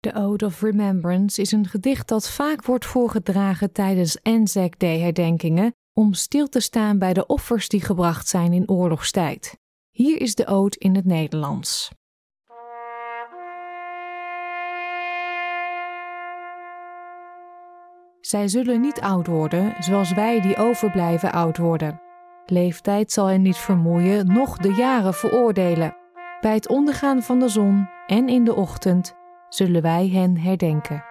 The Ode of Remembrance is een gedicht dat vaak wordt voorgedragen tijdens Anzac Day herdenkingen om stil te staan bij de offers die gebracht zijn in oorlogstijd. Hier is de ode in het Nederlands. Zij zullen niet oud worden zoals wij die overblijven oud worden. Leeftijd zal hen niet vermoeien, noch de jaren veroordelen. Bij het ondergaan van de zon en in de ochtend zullen wij hen herdenken.